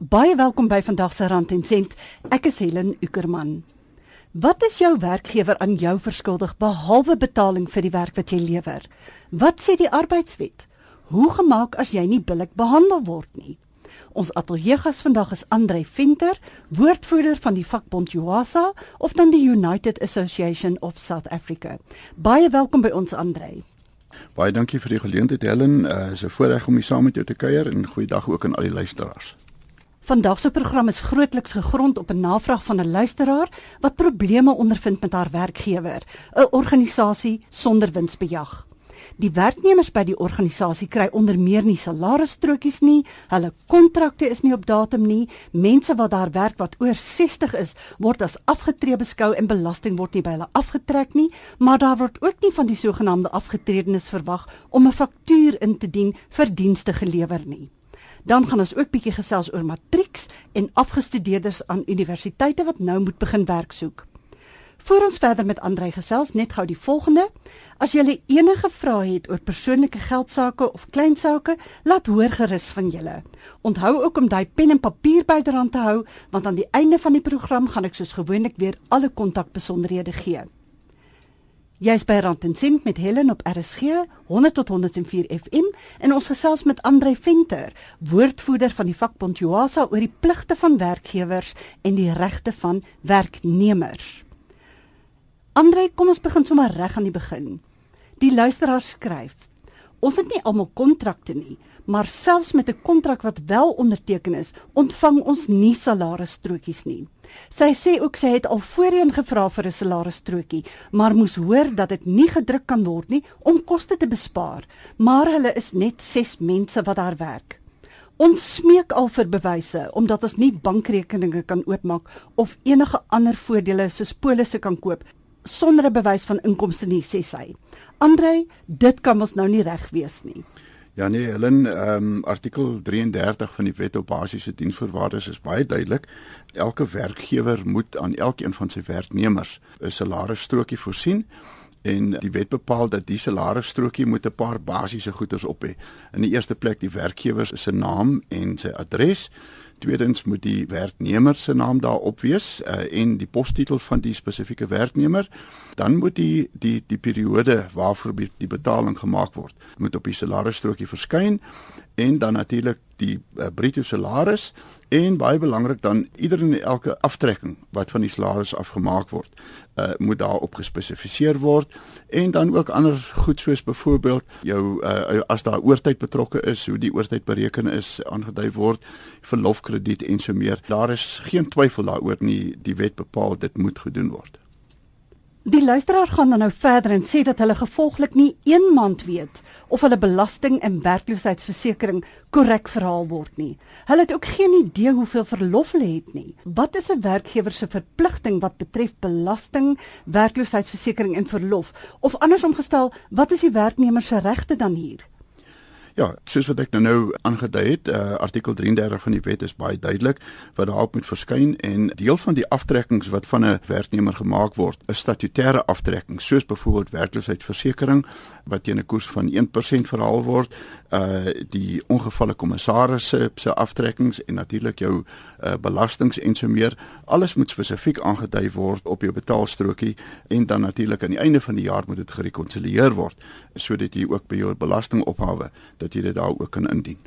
Baie welkom by vandag se Rand en Sent. Ek is Helen Ukerman. Wat is jou werkgewer aan jou verskuldig behalwe betaling vir die werk wat jy lewer? Wat sê die arbeidswet? Hoe gemaak as jy nie billik behandel word nie? Ons ateljeegas vandag is Andre Venter, woordvoerder van die vakbond UASA of dan die United Association of South Africa. Baie welkom by ons Andre. Baie dankie vir die geleentheid Helen. Uh, is 'n voorreg om hier saam met jou te kuier en goeiedag ook aan al die luisteraars. Vandag se program is grootliks gegrond op 'n navraag van 'n luisteraar wat probleme ondervind met haar werkgewer, 'n organisasie sonder winsbejag. Die werknemers by die organisasie kry onder meer nie salarisstrokies nie, hulle kontrakte is nie op datum nie, mense wat daar werk wat oor 60 is, word as afgetree beskou en belasting word nie by hulle afgetrek nie, maar daar word ook nie van die sogenaamde afgetredenes verwag om 'n faktuur in te dien vir dienste gelewer nie. Dan gaan ons ook bietjie gesels oor matrieks en afgestudeerdes aan universiteite wat nou moet begin werk soek. Voor ons verder met Andrei gesels, net gou die volgende. As jy enige vrae het oor persoonlike geldsaake of klein sake, laat hoor gerus van julle. Onthou ook om daai pen en papier byderhand te hou, want aan die einde van die program gaan ek soos gewoonlik weer alle kontakbesonderhede gee. Jy's by Rand en Sint met Helen op RSG 100 tot 104 FM en ons gesels met Andrei Venter, woordvoerder van die vakbond Joasa oor die pligte van werkgewers en die regte van werknemers. Andrei, kom ons begin sommer reg aan die begin. Die luisteraar skryf: Ons het nie almal kontrakte nie, maar selfs met 'n kontrak wat wel onderteken is, ontvang ons nie salarisstrokies nie. Sy sê ook sy het al voorheen gevra vir 'n salarisstrokie, maar moes hoor dat dit nie gedruk kan word nie om koste te bespaar, maar hulle is net 6 mense wat daar werk. Ons smeek al vir bewyse omdat ons nie bankrekeninge kan oopmaak of enige ander voordele soos polisse kan koop sonder 'n bewys van inkomste nie, sê sy. Andrei, dit kan ons nou nie reg wees nie. Ja nee, Helen, ehm um, artikel 33 van die Wet op Basiese Diensvoorwaardes is baie duidelik. Elke werkgewer moet aan elkeen van sy werknemers 'n salarisstrokie voorsien en die wet bepaal dat die salarisstrokie moet 'n paar basiese goederes op hê. In die eerste plek die werkgewer se naam en sy adres. Tweedens moet die werknemer se naam daarop wees uh, en die postitel van die spesifieke werknemer. Dan moet die die die periode waarvoor die betaling gemaak word, moet op die salarisstrokie verskyn en dan natuurlik die uh, bruto salaris en baie belangrik dan ieder en elke aftrekking wat van die salaris afgemaak word uh, moet daarop gespesifiseer word en dan ook ander goed soos byvoorbeeld jou uh, as daar oortyd betrokke is hoe die oortyd bereken is aangedui word verlofkrediet en so meer. Daar is geen twyfel daaroor nie die wet bepaal dit moet gedoen word Die luisteraar gaan dan nou verder en sê dat hulle gevolglik nie een maand weet of hulle belasting en werkloosheidsversekering korrek verhaal word nie. Hulle het ook geen idee hoeveel verlof hulle het nie. Wat is 'n werkgewer se verpligting wat betref belasting, werkloosheidsversekering en verlof? Of andersom gestel, wat is die werknemer se regte dan hier? Ja, soos wat ek nou nou aangedui het, uh, artikel 33 van die wet is baie duidelik wat daarop moet verskyn en deel van die aftrekkings wat van 'n werknemer gemaak word, is statutêre aftrekkings, soos byvoorbeeld werkloosheidsversekering wat teen 'n koers van 1% verhaal word, uh die ongevalle kommissaris se se aftrekkings en natuurlik jou uh belastings en so meer, alles moet spesifiek aangedui word op jou betaalstrokie en dan natuurlik aan die einde van die jaar moet dit gerekonsilieer word sodat jy ook by jou belastingophawe dat jy dit daar ook kan indien.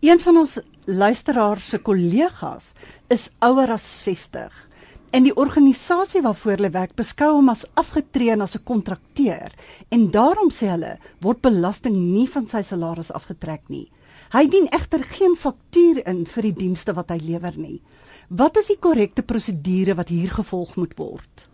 Een van ons luisteraars se kollegas is ouer as 60 en die organisasie waarvoor hulle werk beskou hom as afgetree en as 'n kontrakteur en daarom sê hulle word belasting nie van sy salaris afgetrek nie. Hy dien egter geen faktuur in vir die dienste wat hy lewer nie. Wat is die korrekte prosedure wat hier gevolg moet word?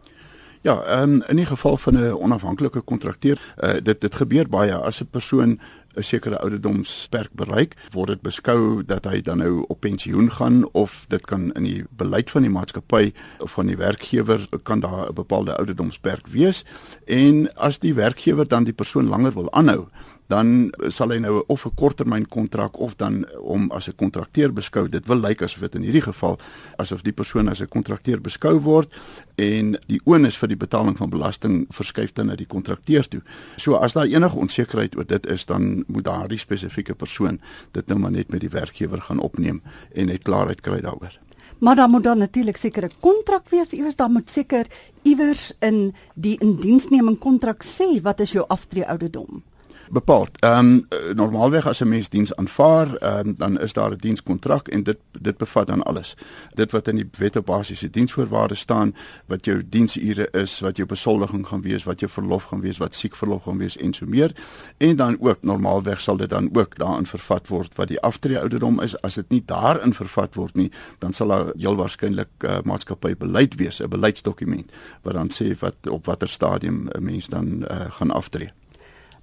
Ja, um, in die geval van 'n onafhanklike kontrakteur, uh, dit dit gebeur baie as 'n persoon 'n sekere ouderdomsperk bereik, word dit beskou dat hy dan nou op pensioen gaan of dit kan in die beleid van die maatskappy of van die werkgewer kan daar 'n bepaalde ouderdomsperk wees. En as die werkgewer dan die persoon langer wil aanhou, dan sal hy nou of 'n korttermyn kontrak of dan om as 'n kontrakteur beskou. Dit wil lyk asof dit in hierdie geval asof die persoon as 'n kontrakteur beskou word en die onus vir die betaling van belasting verskuif dan na die kontrakteur toe. So as daar enige onsekerheid oor dit is, dan moet daardie spesifieke persoon dit nou maar net met die werkgewer gaan opneem en net klaarheid kry daaroor. Maar dan moet dan natuurlik seker 'n kontrak wees iewers, dan moet seker iewers in die indiensneming kontrak sê wat is jou aftree ouderdom bepaal. Ehm um, normaalweg as 'n mens diens aanvaar, um, dan is daar 'n dienskontrak en dit dit bevat dan alles. Dit wat in die wet op basiese diensvoorwaardes staan, wat jou diensure is, wat jou besoldiging gaan wees, wat jou verlof gaan wees, wat siekverlof gaan wees en so meer. En dan ook normaalweg sal dit dan ook daarin vervat word wat die aftree ouderdom is. As dit nie daarin vervat word nie, dan sal daar heel waarskynlik uh, maatskappy beleid wees, 'n beleidsdokument wat dan sê wat op watter stadium 'n mens dan uh, gaan aftree.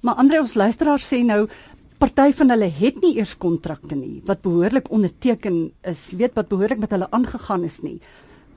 Maar Andre ons luisteraar sê nou party van hulle het nie eers kontrakte nie wat behoorlik onderteken is, weet wat behoorlik met hulle aangegaan is nie.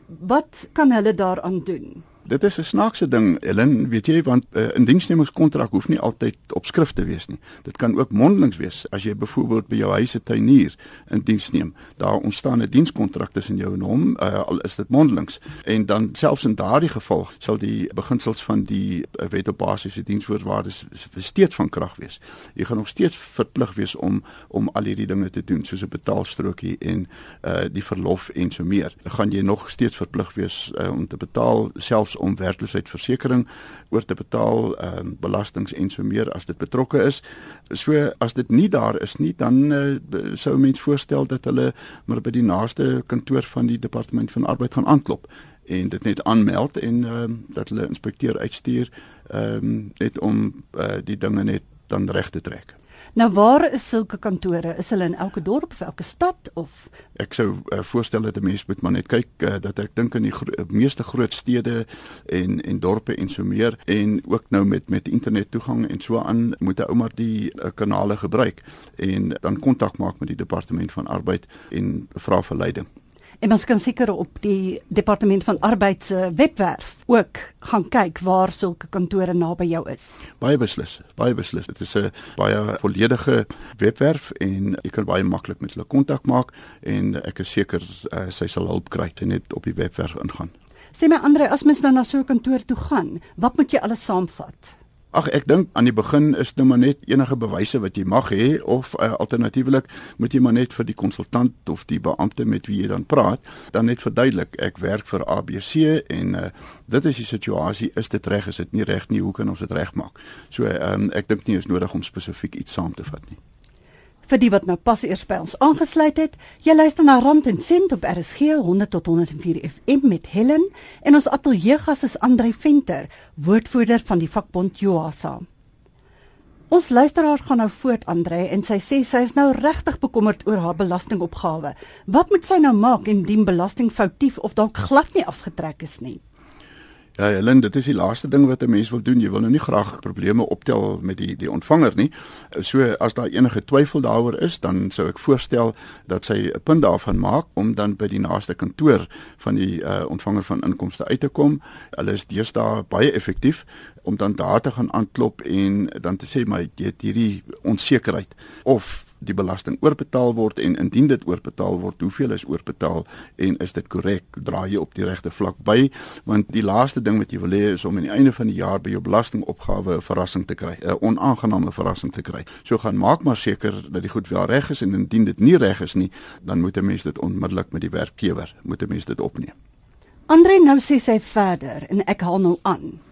Wat kan hulle daaraan doen? Dit is 'n snaakse ding, Ellen, weet jy, want 'n uh, eh, indiensnemingskontrak hoef nie altyd op skrif te wees nie. Dit kan ook mondelings wees. As jy byvoorbeeld by jou huis se tuinier in diens neem, daar ontstaan 'n dienskontrak tussen jou en hom, uh, al is dit mondelings. En dan selfs in daardie geval sal die beginsels van die uh, wet op basiese diensvoorwaardes steeds van krag wees. Jy gaan nog steeds verplig wees om om al hierdie dinge te doen, soos 'n betaalstrokie en uh die verlof en so meer. Gaan jy nog steeds verplig wees uh, om te betaal selfs om werkloosheidsversekering oor te betaal, ehm uh, belastings en so meer as dit betrokke is. So as dit nie daar is nie, dan uh, sou mens voorstel dat hulle maar by die naaste kantoor van die departement van arbeid gaan aanklop en dit net aanmeld en ehm uh, dat hulle inspekteur uitstuur ehm um, net om uh, die dinge net dan reg te trek. Nou waar is sulke kantore? Is hulle in elke dorp of elke stad of Ek sou uh, voorstel dat 'n mens moet maar net kyk uh, dat ek dink in die gro meeste groot stede en en dorpe en so meer en ook nou met met internet toegang en so aan moet 'n ouma die uh, kanale gebruik en dan kontak maak met die departement van arbeid en vra vir leiding. En ons kan seker op die departement van arbeid se webwerf ook gaan kyk waar sulke kantore naby jou is. Baie beslis, baie beslis. Dit is 'n baie volledige webwerf en jy kan baie maklik met hulle kontak maak en ek is seker uh, sy sal hulp kry as jy net op die webwerf ingaan. Sê my Andre, as mens dan na so 'n kantoor toe gaan, wat moet jy alles saamvat? Ag ek dink aan die begin is nou maar net enige bewyse wat jy mag hê of uh, alternatiefelik moet jy maar net vir die konsultant of die beampte met wie jy dan praat dan net verduidelik ek werk vir ABC en uh, dit is die situasie is dit reg is dit nie reg nie hoe kan ons dit regmaak? So um, ek dink nie is nodig om spesifiek iets saam te vat nie Vir die wat nou pas eers by ons aangesluit het, jy luister na Rand en Sent op RSG 100 tot 104 FM met Helen en ons ateljeegas is Andrei Venter, woordvoerder van die vakbond Joasa. Ons luisteraar gaan nou voort Andrei en sy sê sy is nou regtig bekommerd oor haar belastingopgawe. Wat moet sy nou maak indien belasting foutief of dalk glad nie afgetrek is nie? Ja, Helen, dit is die laaste ding wat 'n mens wil doen. Jy wil nou nie graag probleme optel met die die ontvanger nie. So as daar enige twyfel daaroor is, dan sou ek voorstel dat sy 'n punt daarvan maak om dan by die naaste kantoor van die uh, ontvanger van inkomste uit te kom. Hulle is deesdae baie effektief om dan daar te gaan aanklop en dan te sê my jy het hierdie onsekerheid of die belasting oorbetaal word en indien dit oorbetaal word, hoeveel is oorbetaal en is dit korrek? Draai jy op die regte vlak by? Want die laaste ding wat jy wil hê is om aan die einde van die jaar by jou belastingopgawe 'n verrassing te kry, 'n onaangename verrassing te kry. So gaan maak maar seker dat die goed wel reg is en indien dit nie reg is nie, dan moet 'n mens dit onmiddellik met die werkgewer, moet 'n mens dit opneem. Andre nou sê sy verder en ek haal nou aan.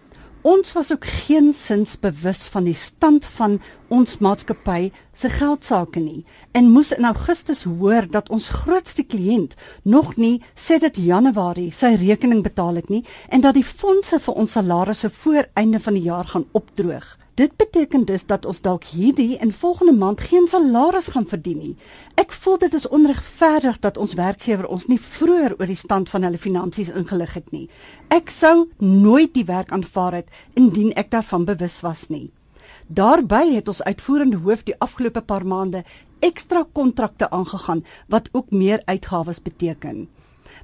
Ons was ook geen sins bewus van die stand van ons maatskappy se geldsaake nie en moes in Augustus hoor dat ons grootste kliënt nog nie sedert Januarie sy rekening betaal het nie en dat die fondse vir ons salarisse voor einde van die jaar gaan opdroog. Dit beteken dus dat ons dalk hierdie en volgende maand geen salaris gaan verdien nie. Ek voel dit is onregverdig dat ons werkgewer ons nie vroeër oor die stand van hulle finansies ingelig het nie. Ek sou nooit die werk aanvaar het indien ek daarvan bewus was nie. Daarby het ons uitvoerende hoof die afgelope paar maande ekstra kontrakte aangegaan wat ook meer uitgawes beteken.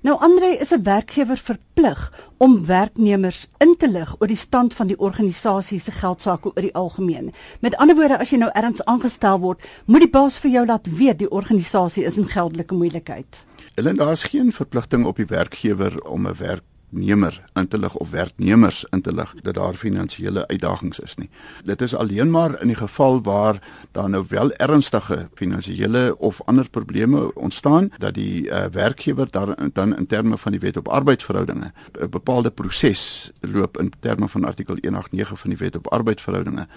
Nou Andre is 'n werkgewer verplig om werknemers in te lig oor die stand van die organisasie se geldsaake oor die algemeen. Met ander woorde, as jy nou ergens aangestel word, moet die baas vir jou laat weet die organisasie is in geldelike moeilikheid. Hulle daar is geen verpligting op die werkgewer om 'n werk werknemer in te lig of werknemers in te lig dat daar finansiële uitdagings is nie. Dit is alleen maar in die geval waar daar nou wel ernstige finansiële of ander probleme ontstaan dat die uh, werkgewer daar dan in terme van die wet op arbeidsverhoudinge 'n bepaalde proses loop in terme van artikel 189 van die wet op arbeidsverhoudinge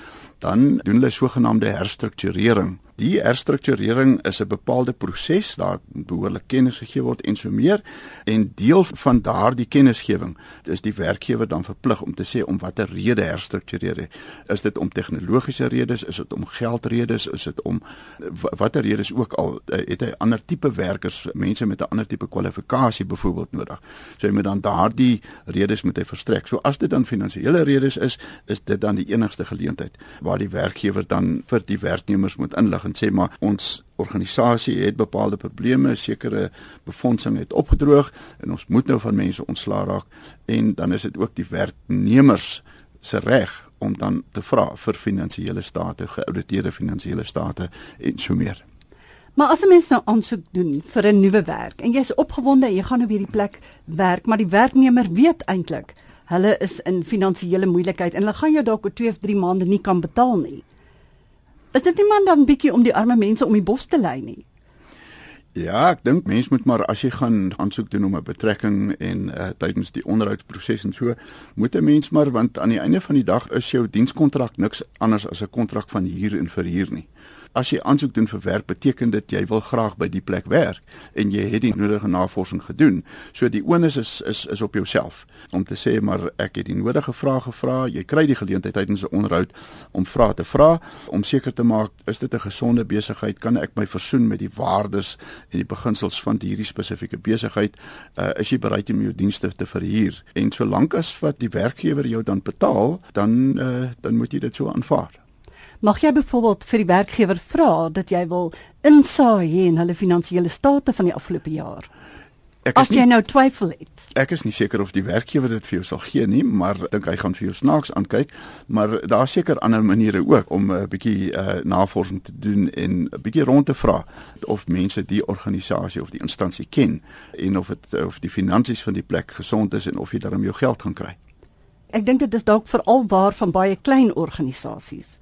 dan doen hulle sogenaamde herstrukturering Die herstrukturering is 'n bepaalde proses, daar behoorlik kennis gegee word en so meer en deel van daardie kennisgewing is die werkgewer dan verplig om te sê om watter rede herstruktureer hy. Is dit om tegnologiese redes, is dit om geldredes, is dit om watter redes ook al eh, het hy ander tipe werkers, mense met 'n ander tipe kwalifikasie byvoorbeeld nodig. So hy moet dan daardie redes moet hy verstrek. So as dit dan finansiële redes is, is dit dan die enigste geleentheid waar die werkgewer dan vir die werknemers moet inlig en sê maar ons organisasie het bepaalde probleme, sekere befondsing het opgedroog en ons moet nou van mense ontslaa raak en dan is dit ook die werknemers se reg om dan te vra vir finansiële state, geauditeerde finansiële state en so meer. Maar as 'n mens nou aansoek doen vir 'n nuwe werk en jy's opgewonde en jy gaan nou weer die plek werk, maar die werknemer weet eintlik hulle is in finansiële moeilikheid en hulle gaan jou dalk oor 2 of 3 maande nie kan betaal nie. Is dit nie man dan bietjie om die arme mense om die bos te lei nie? Ja, ek dink mens moet maar as jy gaan aansoek doen om 'n betrekking en uh, tydens die onderhoudsproses en so, moet 'n mens maar want aan die einde van die dag is jou dienskontrak niks anders as 'n kontrak van huur en verhuur nie as jy aansoek doen vir werk, beteken dit jy wil graag by die plek werk en jy het die nodige navorsing gedoen. So die onus is is is op jouself om te sê maar ek het die nodige vrae gevra. Jy kry die geleentheid tydens 'n onderhoud om vrae te vra om seker te maak is dit 'n gesonde besigheid? Kan ek my versoen met die waardes en die beginsels van hierdie spesifieke besigheid? Uh, is jy bereid om jou dienste te verhuur? En solank as wat die werkgewer jou dan betaal, dan uh, dan moet jy dit so aanvaar. Mag jy byvoorbeeld vir die werkgewer vra dat jy wil insaai in hulle finansiële state van die afgelope jaar? Ek As jy nie, nou twyfel het. Ek is nie seker of die werkgewer dit vir jou sal gee nie, maar dink hy gaan vir jou snaaks aankyk, maar daar seker ander maniere ook om 'n uh, bietjie uh, navorsing te doen en 'n bietjie rond te vra of mense die organisasie of die instansie ken en of dit of die finansies van die plek gesond is en of jy daarmee jou geld gaan kry. Ek dink dit is dalk veral waar van baie klein organisasies.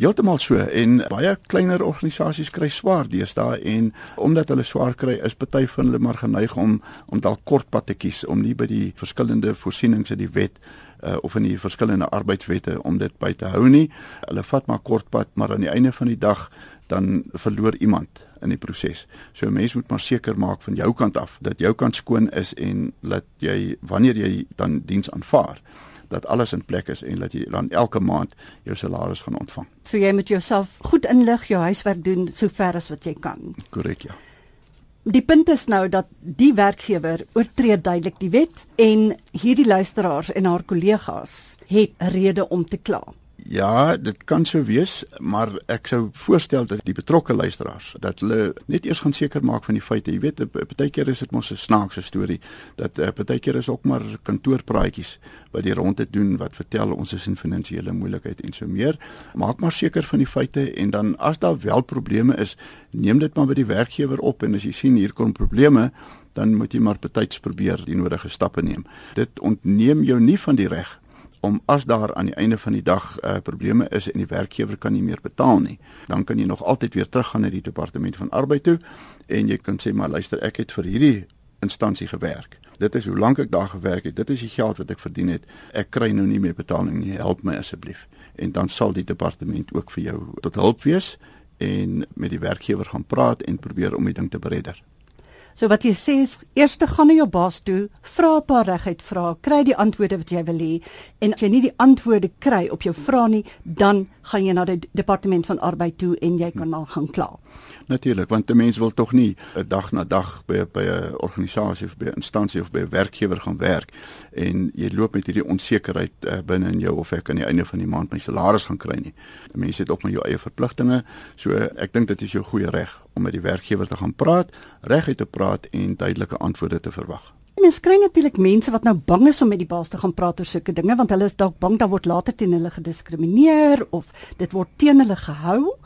Heeltemal so en baie kleiner organisasies kry swaar deesdae en omdat hulle swaar kry is party van hulle maar geneig om om dalk kortpad te kies om nie by die verskillende voorsienings in die wet uh, of in die verskillende arbeidswette om dit by te hou nie. Hulle vat maar kortpad maar aan die einde van die dag dan verloor iemand in die proses. So 'n mens moet maar seker maak van jou kant af dat jou kant skoon is en dat jy wanneer jy dan diens aanvaar dat alles in plek is en dat jy dan elke maand jou salaris gaan ontvang. So jy moet jouself goed inlig, jou huiswerk doen sover as wat jy kan. Korrek, ja. Die punt is nou dat die werkgewer oortree duidelik die wet en hierdie luisteraars en haar kollegas het 'n rede om te kla. Ja, dit kan sou wees, maar ek sou voorstel dat die betrokke luisteraars dat hulle net eers gaan seker maak van die feite. Jy weet, baie keer is dit mos 'n snaakse storie dat baie keer is ook maar kantoorpraatjies wat die rondte doen wat vertel ons is in finansiële moeilikheid en so meer. Maak maar seker van die feite en dan as daar wel probleme is, neem dit maar by die werkgewer op en as jy sien hier kom probleme dan moet jy maar betyds probeer die nodige stappe neem. Dit ontneem jou nie van die reg om as daar aan die einde van die dag uh, probleme is en die werkgewer kan nie meer betaal nie, dan kan jy nog altyd weer teruggaan na die departement van arbeid toe en jy kan sê maar luister, ek het vir hierdie instansie gewerk. Dit is hoe lank ek daar gewerk het. Dit is die geld wat ek verdien het. Ek kry nou nie meer betaling nie. Help my asseblief. En dan sal die departement ook vir jou tot hulp wees en met die werkgewer gaan praat en probeer om die ding te beredder. So wat jy sê is eers te gaan na jou baas toe, vra 'n paar reguit vrae, kry die antwoorde wat jy wil hê en as jy nie die antwoorde kry op jou vrae nie, dan gaan jy na die departement van arbeid toe en jy kan dan gaan kla. Natuurlik, want 'n mens wil tog nie 'n dag na dag by by 'n organisasie of by 'n instansie of by 'n werkgewer gaan werk en jy loop met hierdie onsekerheid uh, binne in jou of ek aan die einde van die maand my salaris gaan kry nie. 'n Mens het ook maar jou eie verpligtinge, so ek dink dit is jou goeie reg om met die werkgewer te gaan praat, reguit te praat en duidelike antwoorde te verwag. Mens kry natuurlik mense wat nou bang is om met die baas te gaan praat oor sulke dinge want hulle is dalk bang dat word later teen hulle gediskrimineer of dit word teen hulle gehou.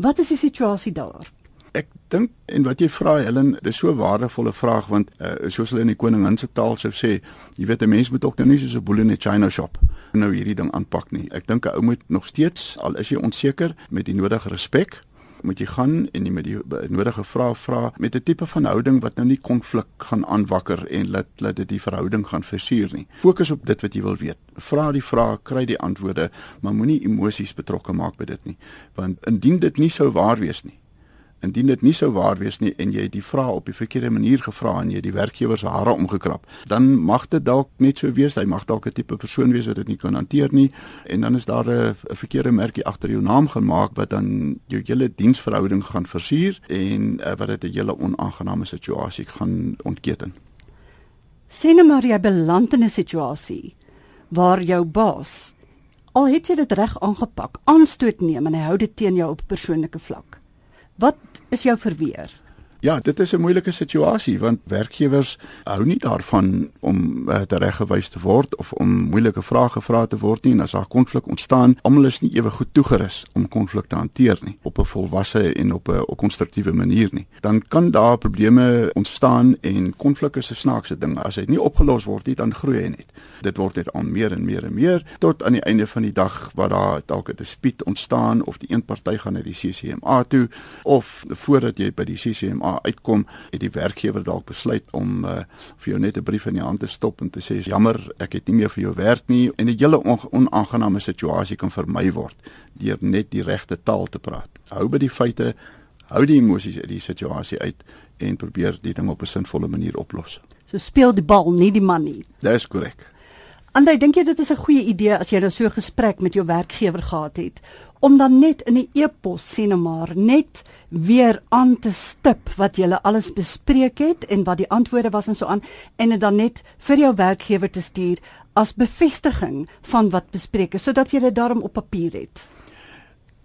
Wat is die situasie daar? Ek dink en wat jy vra Helen, dis so 'n waardevolle vraag want uh, soos hulle in die koningin se taal sou sê, jy weet 'n mens moet ook nou nie soos 'n boel in 'n china shop nou hierdie ding aanpak nie. Ek dink 'n ou moet nog steeds al is jy onseker met die nodige respek moet jy gaan en jy met die nodige vrae vra met 'n tipe van houding wat nou nie konflik gaan aanwakker en laat laat dit die verhouding gaan versuur nie. Fokus op dit wat jy wil weet. Vra die vrae, kry die antwoorde, maar moenie emosies betrokke maak by dit nie, want indien dit nie sou waar wees nie, Indien dit nie sou waar wees nie en jy die vraag op die verkeerde manier gevra en jy die werkgewer se hare omgekrap, dan mag dit dalk net so wees, hy mag dalk 'n tipe persoon wees wat dit nie kan hanteer nie en dan is daar 'n verkeerde merkie agter jou naam gemaak wat dan jou hele diensverhouding gaan versuur en uh, wat dit 'n hele onaangename situasie gaan ontketen. Sien nou maar jy beland in 'n situasie waar jou baas al het jy dit reg aangepak, aanstoot neem en hy hou dit teen jou op persoonlike vlak. Wat is jou verweer? Ja, dit is 'n moeilike situasie want werkgewers hou nie daarvan om uh, tereggewys te word of om moeilike vrae gevra te word nie en as daar konflik ontstaan, almal is nie ewe goed toegerus om konflik te hanteer nie op 'n volwasse en op 'n konstruktiewe manier nie. Dan kan daar probleme ontstaan en konflik is 'n snaakse ding. As dit nie opgelos word nie, dan groei hy net. Dit word net al meer en meer en meer tot aan die einde van die dag waar daar dalk 'n dispuut ontstaan of die een party gaan na die CCMA toe of voordat jy by die CCMA uitkom, het die werkgewer dalk besluit om uh, vir jou net 'n brief in die hand te stop en te sê jammer, ek het nie meer vir jou werk nie en 'n hele onaangename situasie kan vermy word deur net die regte taal te praat. Hou by die feite, hou die emosies uit die situasie uit en probeer die ding op 'n sinvolle manier oplos. So speel die bal, nie die man nie. Dis korrek. Andrei, dink jy dit is 'n goeie idee as jy nou so 'n gesprek met jou werkgewer gehad het om dan net in 'n e-pos sien maar net weer aan te stip wat julle alles bespreek het en wat die antwoorde was en so aan en dit dan net vir jou werkgewer te stuur as bevestiging van wat bespreek is sodat jy dit daarom op papier het.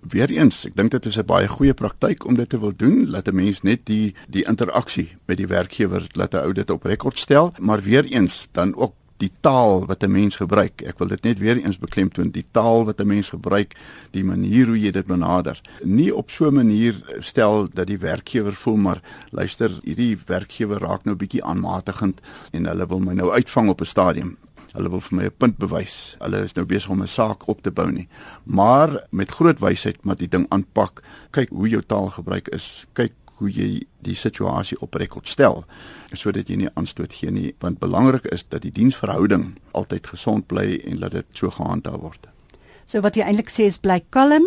Weereens, ek dink dit is 'n baie goeie praktyk om dit te wil doen, laat 'n mens net die die interaksie met die werkgewer laat 'n ou dit op rekord stel, maar weereens dan ook die taal wat 'n mens gebruik. Ek wil dit net weer eens beklemtoon, die taal wat 'n mens gebruik, die manier hoe jy dit benader. Nie op so 'n manier stel dat die werkgewer voel maar luister, hierdie werkgewer raak nou bietjie aanmatigend en hulle wil my nou uitvang op 'n stadium. Hulle wil vir my 'n punt bewys. Hulle is nou besig om 'n saak op te bou nie. Maar met groot wysheid moet die ding aanpak. Kyk hoe jou taal gebruik is. Kyk hoe jy die situasie op rekord stel sodat jy nie aanstoot gee nie want belangrik is dat die diensverhouding altyd gesond bly en dat dit so gehandhaaf word. So wat jy eintlik sê is bly kalm,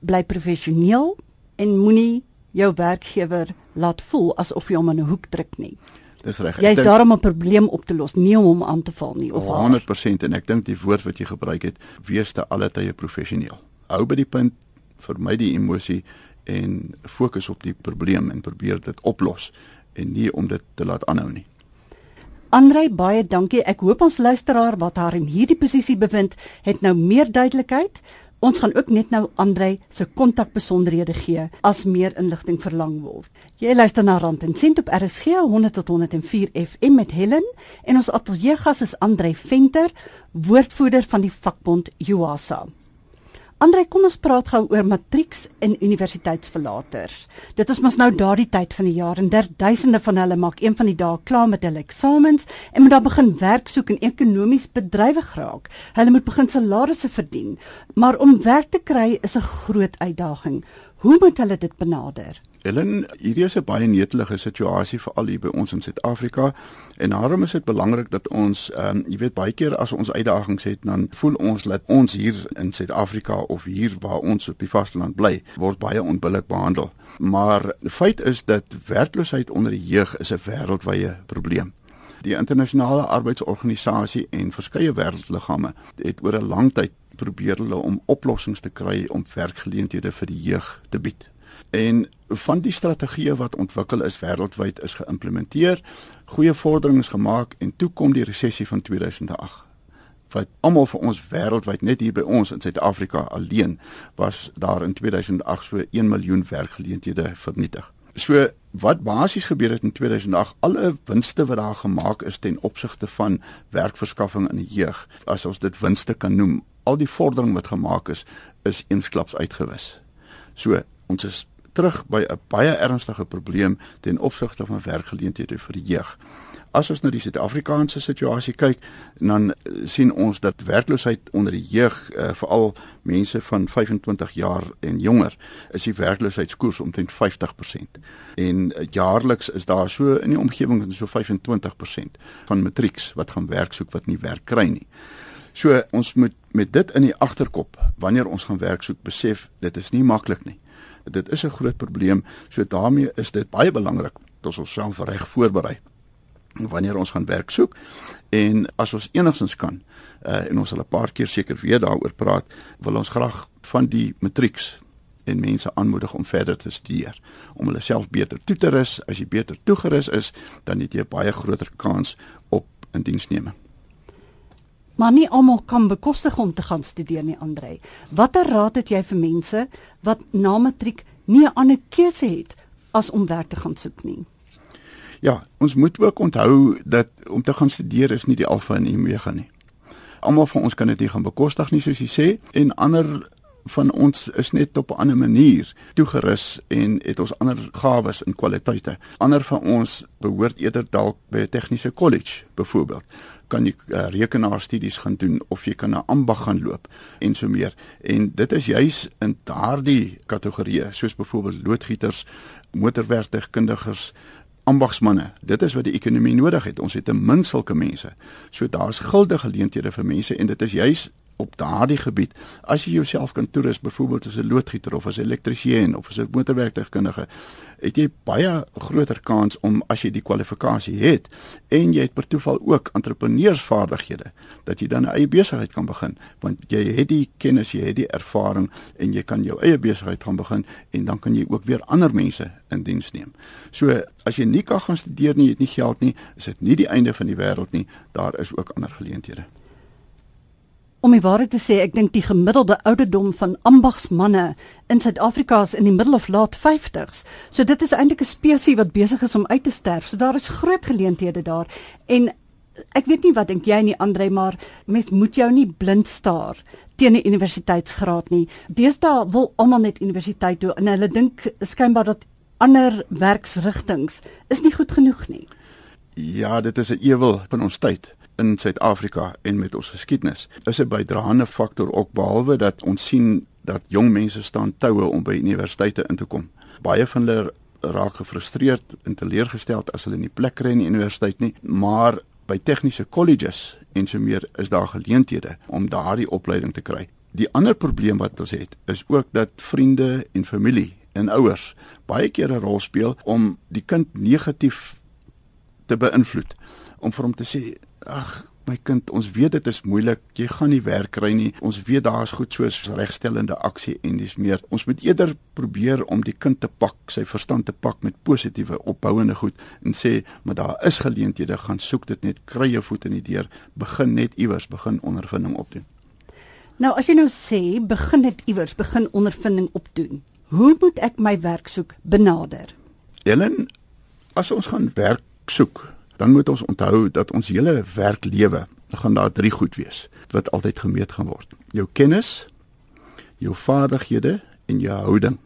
bly professioneel en moenie jou werkgewer laat voel asof jy hom in 'n hoek druk nie. Dis reg. Jy is daar om 'n probleem op te los, nie om hom aan te val nie of 100% haar. en ek dink die woord wat jy gebruik het, wees te alle tye professioneel. Hou by die punt, vermy die emosie en fokus op die probleem en probeer dit oplos en nie om dit te laat aanhou nie. Andrei, baie dankie. Ek hoop ons luisteraar wat haar in hierdie posisie bevind, het nou meer duidelikheid. Ons gaan ook net nou Andrei se kontakbesonderhede gee as meer inligting verlang word. Jy luister na Rand en Sent op RSG 100 tot 104 FM met Helen en ons ateljeegas is Andrei Venter, woordvoerder van die vakbond UASA. Andre, kom ons praat gou oor matrieks en universiteitsverlaters. Dit is mos nou daardie tyd van die jaar en der duisende van hulle maak een van die dae klaar met hulle eksamens en moet dan begin werk soek en ekonomies bedrywig raak. Hulle moet begin salarisse verdien, maar om werk te kry is 'n groot uitdaging. Hoe moet hulle dit benader? Ellen, hierdie is 'n baie netelige situasie vir al hier by ons in Suid-Afrika en daarom is dit belangrik dat ons, ehm um, jy weet baie keer as ons uitdagings het, dan voel ons dat ons hier in Suid-Afrika of hier waar ons op die vasteland bly, word baie onbillik behandel. Maar feit is dat werkloosheid onder die jeug is 'n wêreldwye probleem. Die internasionale arbeidsorganisasie en verskeie wêreldliggame het oor 'n lang tyd probeer hulle om oplossings te kry om werkgeleenthede vir die jeug te bied. En van die strategieë wat ontwikkel is wêreldwyd is geïmplementeer, goeie vorderings gemaak en toe kom die resessie van 2008 wat almal vir ons wêreldwyd net hier by ons in Suid-Afrika alleen was daar in 2008 so 1 miljoen werkgeleenthede vernietig. So wat basies gebeur het in 2008, alle winste wat daar gemaak is ten opsigte van werkverskaffing in die jeug, as ons dit winste kan noem, al die vordering wat gemaak is, is eensklaps uitgewis. So, ons is terug by 'n baie ernstige probleem ten opsigte van werkgeleenthede vir die jeug. As ons na die Suid-Afrikaanse situasie kyk, dan sien ons dat werkloosheid onder die jeug, uh, veral mense van 25 jaar en jonger, is die werkloosheidskoers omtrent 50%. En uh, jaarliks is daar so in die omgewing van so 25% van matrieks wat gaan werk soek wat nie werk kry nie. So ons moet met dit in die agterkop wanneer ons gaan werk soek besef dit is nie maklik nie dit is 'n groot probleem. So daarmee is dit baie belangrik dat ons onsself reg voorberei wanneer ons gaan werk soek en as ons enigstens kan uh, en ons sal 'n paar keer seker weer daaroor praat, wil ons graag van die matrieks en mense aanmoedig om verder te studeer om hulle self beter toe te rus. As jy beter toegerus is, dan het jy 'n baie groter kans op indiensneming. Maar nie almal kan bekostig om te gaan studeer nie, Andre. Watter raad het jy vir mense wat na matriek nie 'n ander keuse het as om werk te gaan soek nie? Ja, ons moet ook onthou dat om te gaan studeer is nie die alfa en omega nie. Almal van ons kan dit nie gaan bekostig nie soos jy sê en ander van ons is net op 'n ander manier toegerus en het ons ander gawes en kwaliteite. Ander van ons behoort eerder dalk by 'n tegniese kollege byvoorbeeld. Kan jy uh, rekenaarstudies gaan doen of jy kan 'n ambag gaan loop en so meer. En dit is juis in daardie kategorieë soos byvoorbeeld loodgieters, motorwerktuigkundiges, ambagsmanne. Dit is wat die ekonomie nodig het. Ons het 'n min sulke mense. So daar's guldige geleenthede vir mense en dit is juis op daardie gebied as jy jouself kan toerus byvoorbeeld as 'n loodgieter of as 'n elektriesien of as 'n motorwerktuigkundige het jy baie groter kans om as jy die kwalifikasie het en jy het per toeval ook entrepreneursvaardighede dat jy dan 'n eie besigheid kan begin want jy het die kennis jy het die ervaring en jy kan jou eie besigheid gaan begin en dan kan jy ook weer ander mense in diens neem. So as jy nie kan gaan studeer nie, jy het nie geld nie, is dit nie die einde van die wêreld nie. Daar is ook ander geleenthede. Om die waarheid te sê, ek dink die gemiddelde ouderdom van ambagsmanne in Suid-Afrika is in die middel of laat 50s. So dit is eintlik 'n spesies wat besig is om uit te sterf. So daar is groot geleenthede daar en ek weet nie wat dink jy nie Andre, maar mens moet jou nie blind staar teen 'n universiteitsgraad nie. Deesdae wil almal net universiteit toe en hulle dink skynbaar dat ander werksrigtinge is nie goed genoeg nie. Ja, dit is 'n ewel van ons tyd in Suid-Afrika en met ons geskiedenis is 'n bydraende faktor ook behalwe dat ons sien dat jong mense staan toue om by universiteite in te kom. Baie van hulle raak gefrustreerd en teleurgesteld as hulle nie plek kry in die universiteit nie, maar by tegniese colleges en so meer is daar geleenthede om daardie opleiding te kry. Die ander probleem wat ons het is ook dat vriende en familie en ouers baie keer 'n rol speel om die kind negatief te beïnvloed om vir hom te sê ag my kind ons weet dit is moeilik. Jy gaan nie werk kry nie. Ons weet daar's goed soos regstellende aksie en dis meer. Ons moet eerder probeer om die kind te pak sy verstand te pak met positiewe opbouende goed en sê maar daar is geleenthede gaan soek dit net kry jou voet in die deur. Begin net iewers begin ondervinding opdoen. Nou as jy nou sê begin net iewers begin ondervinding opdoen. Hoe moet ek my werk soek benader? Ellen as ons gaan werk soek dan moet ons onthou dat ons hele werklewe gaan daar drie goed wees wat altyd gemeet gaan word. Jou kennis, jou vaardighede en jou houding.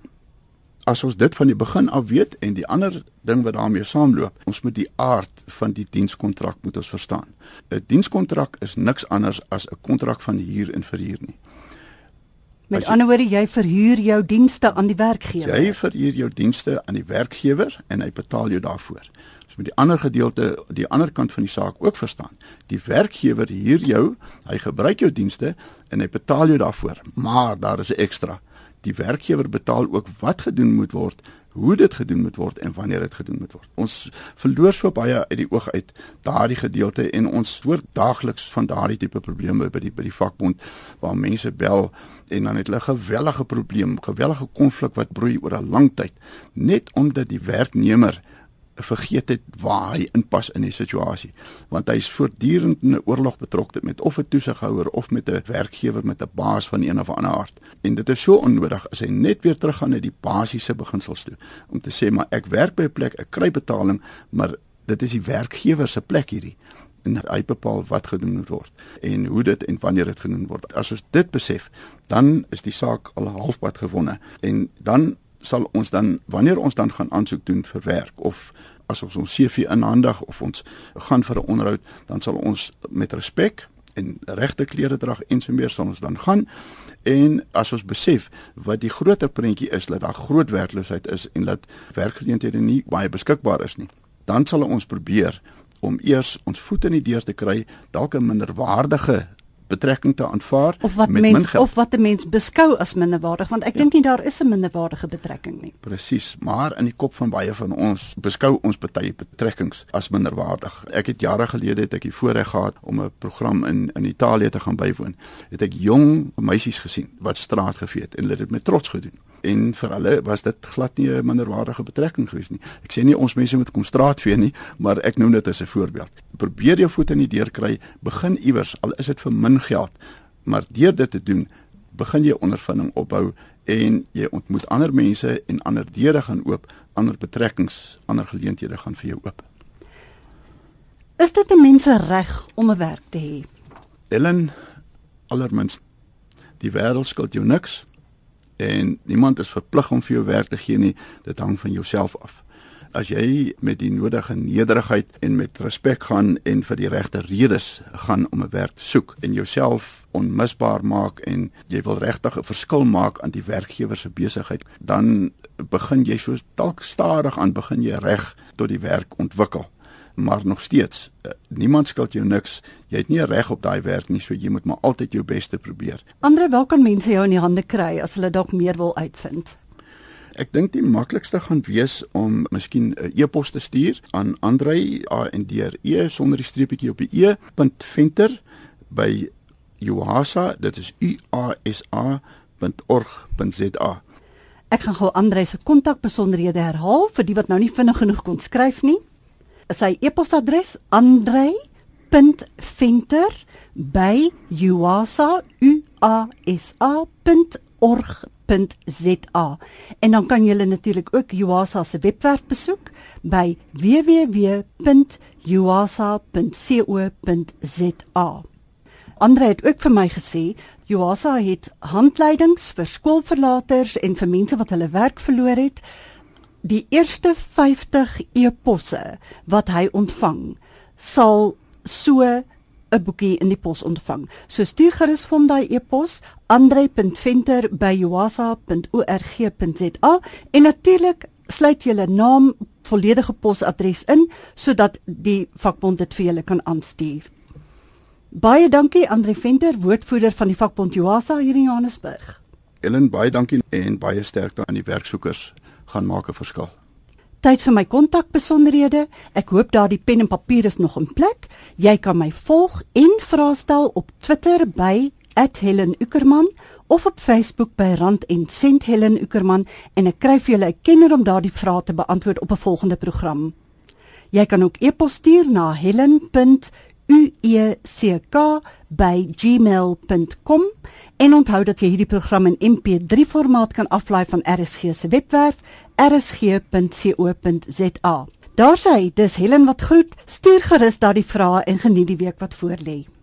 As ons dit van die begin af weet en die ander ding wat daarmee saamloop, ons moet die aard van die dienskontrak moet ons verstaan. 'n Dienskontrak is niks anders as 'n kontrak van huur en verhuur nie. Met ander woorde, jy verhuur jou dienste aan die werkgewer. Jy verhuur jou dienste aan die werkgewer en hy betaal jou daarvoor moet die ander gedeelte die ander kant van die saak ook verstaan. Die werkgewer huur jou, hy gebruik jou dienste en hy betaal jou daarvoor. Maar daar is 'n ekstra. Die werkgewer betaal ook wat gedoen moet word, hoe dit gedoen moet word en wanneer dit gedoen moet word. Ons verloor so baie uit die oog uit daardie gedeelte en ons hoor daagliks van daardie tipe probleme by die by die vakbond waar mense bel en dan het hulle 'n gewellige probleem, gewellige konflik wat broei oor 'n lang tyd net omdat die werknemer vergeet het waar hy inpas in die situasie want hy's voortdurend in 'n oorlog betrokke met of 'n toesighouer of met 'n werkgewer met 'n baas van een of ander aard. En dit is so onnodig as hy net weer teruggaan na die basiese beginsels toe om te sê maar ek werk by 'n plek ek kry betaling maar dit is die werkgewer se plek hierdie. En hy bepaal wat gedoen moet word en hoe dit en wanneer dit gedoen word. As ons dit besef dan is die saak al halfpad gewonne en dan sal ons dan wanneer ons dan gaan aansoek doen vir werk of as ons ons CV inhandig of ons gaan vir 'n onderhoud, dan sal ons met respek en regte klere dra en so meer sal ons dan gaan. En as ons besef wat die groter prentjie is dat daar groot werkloosheid is en dat werkgeleenthede nie baie beskikbaar is nie, dan sal ons probeer om eers ons voet in die deur te kry, dalk 'n minderwaardige betrekking te aanvaar of wat met mens of wat 'n mens beskou as minderwaardig want ek ja. dink nie daar is 'n minderwaardige betrekking nie. Presies, maar in die kop van baie van ons beskou ons baie betrekkings as minderwaardig. Ek het jare gelede het ek die voorreg gehad om 'n program in in Italië te gaan bywoon. Het ek jong meisies gesien wat straat gevee het en hulle het dit met trots gedoen en vir hulle was dit glad nie 'n minderwaardige betrekking gewees nie. Ek sê nie ons mense moet kom straatvee nie, maar ek noem dit as 'n voorbeeld. Probeer jou voet in die deur kry, begin iewers al is dit vir min geld, maar deur dit te doen, begin jy ondervinding opbou en jy ontmoet ander mense en ander deure gaan oop, ander betrekkings, ander geleenthede gaan vir jou oop. Is dit 'n mens se reg om 'n werk te hê? Ellen allermins die wêreld skuld jou niks en niemand is verplig om vir jou werk te gee nie dit hang van jouself af as jy met die nodige nederigheid en met respek gaan en vir die regte redes gaan om 'n werk te soek en jouself onmisbaar maak en jy wil regtig 'n verskil maak aan die werkgewer se besigheid dan begin jy so dalk stadig aan begin jy reg tot die werk ontwikkel. Maar nog steeds uh, niemand skuld jou niks. Jy het nie reg op daai werk nie so jy moet maar altyd jou bes te probeer. Andre waar kan mense jou in die hande kry as hulle dalk meer wil uitvind Ek dink die maklikste gaan wees om miskien 'n e-pos te stuur aan Andre en deur e sonder die streepietjie op die e .venter by Juasa dit is u a s a.org.za Ek gaan gou Andre se kontakbesonderhede herhaal vir die wat nou nie vinnig genoeg kon skryf nie. Sy e-posadres andre.venter@uasa.org.za en dan kan jy natuurlik ook Uasa se webwerf besoek by www.uasa.co.za. Andre het ook vir my gesê Uasa het handleidings vir skoolverlaters en vir mense wat hulle werk verloor het die eerste 50 e-posse wat hy ontvang sal so 'n boekie in die pos ontvang. So stuur gerus vir hom daai e-pos andre.venter@uasa.org.za en natuurlik sluit julle naam, volledige posadres in sodat die vakbond dit vir julle kan aanstuur. Baie dankie Andre Venter, woordvoerder van die vakbond Uasa hier in Johannesburg. Ellen, baie dankie en baie sterkte aan die werksoekers gaan maak 'n verskil. Tyd vir my kontakbesonderhede. Ek hoop daardie pen en papier is nog in plek. Jy kan my volg en vra stel op Twitter by @HelenUckerman of op Facebook by Rand en Sent Helen Uckerman en ek kry vir julle 'n kenner om daardie vrae te beantwoord op 'n volgende program. Jy kan ook e-pos stuur na helen.ueck@gmail.com En onthou dat jy hierdie program in MP3 formaat kan aflaai van RSG se webwerf rsg.co.za. Daar sê, dis Helen wat groet. Stuur gerus daardie vrae en geniet die week wat voorlê.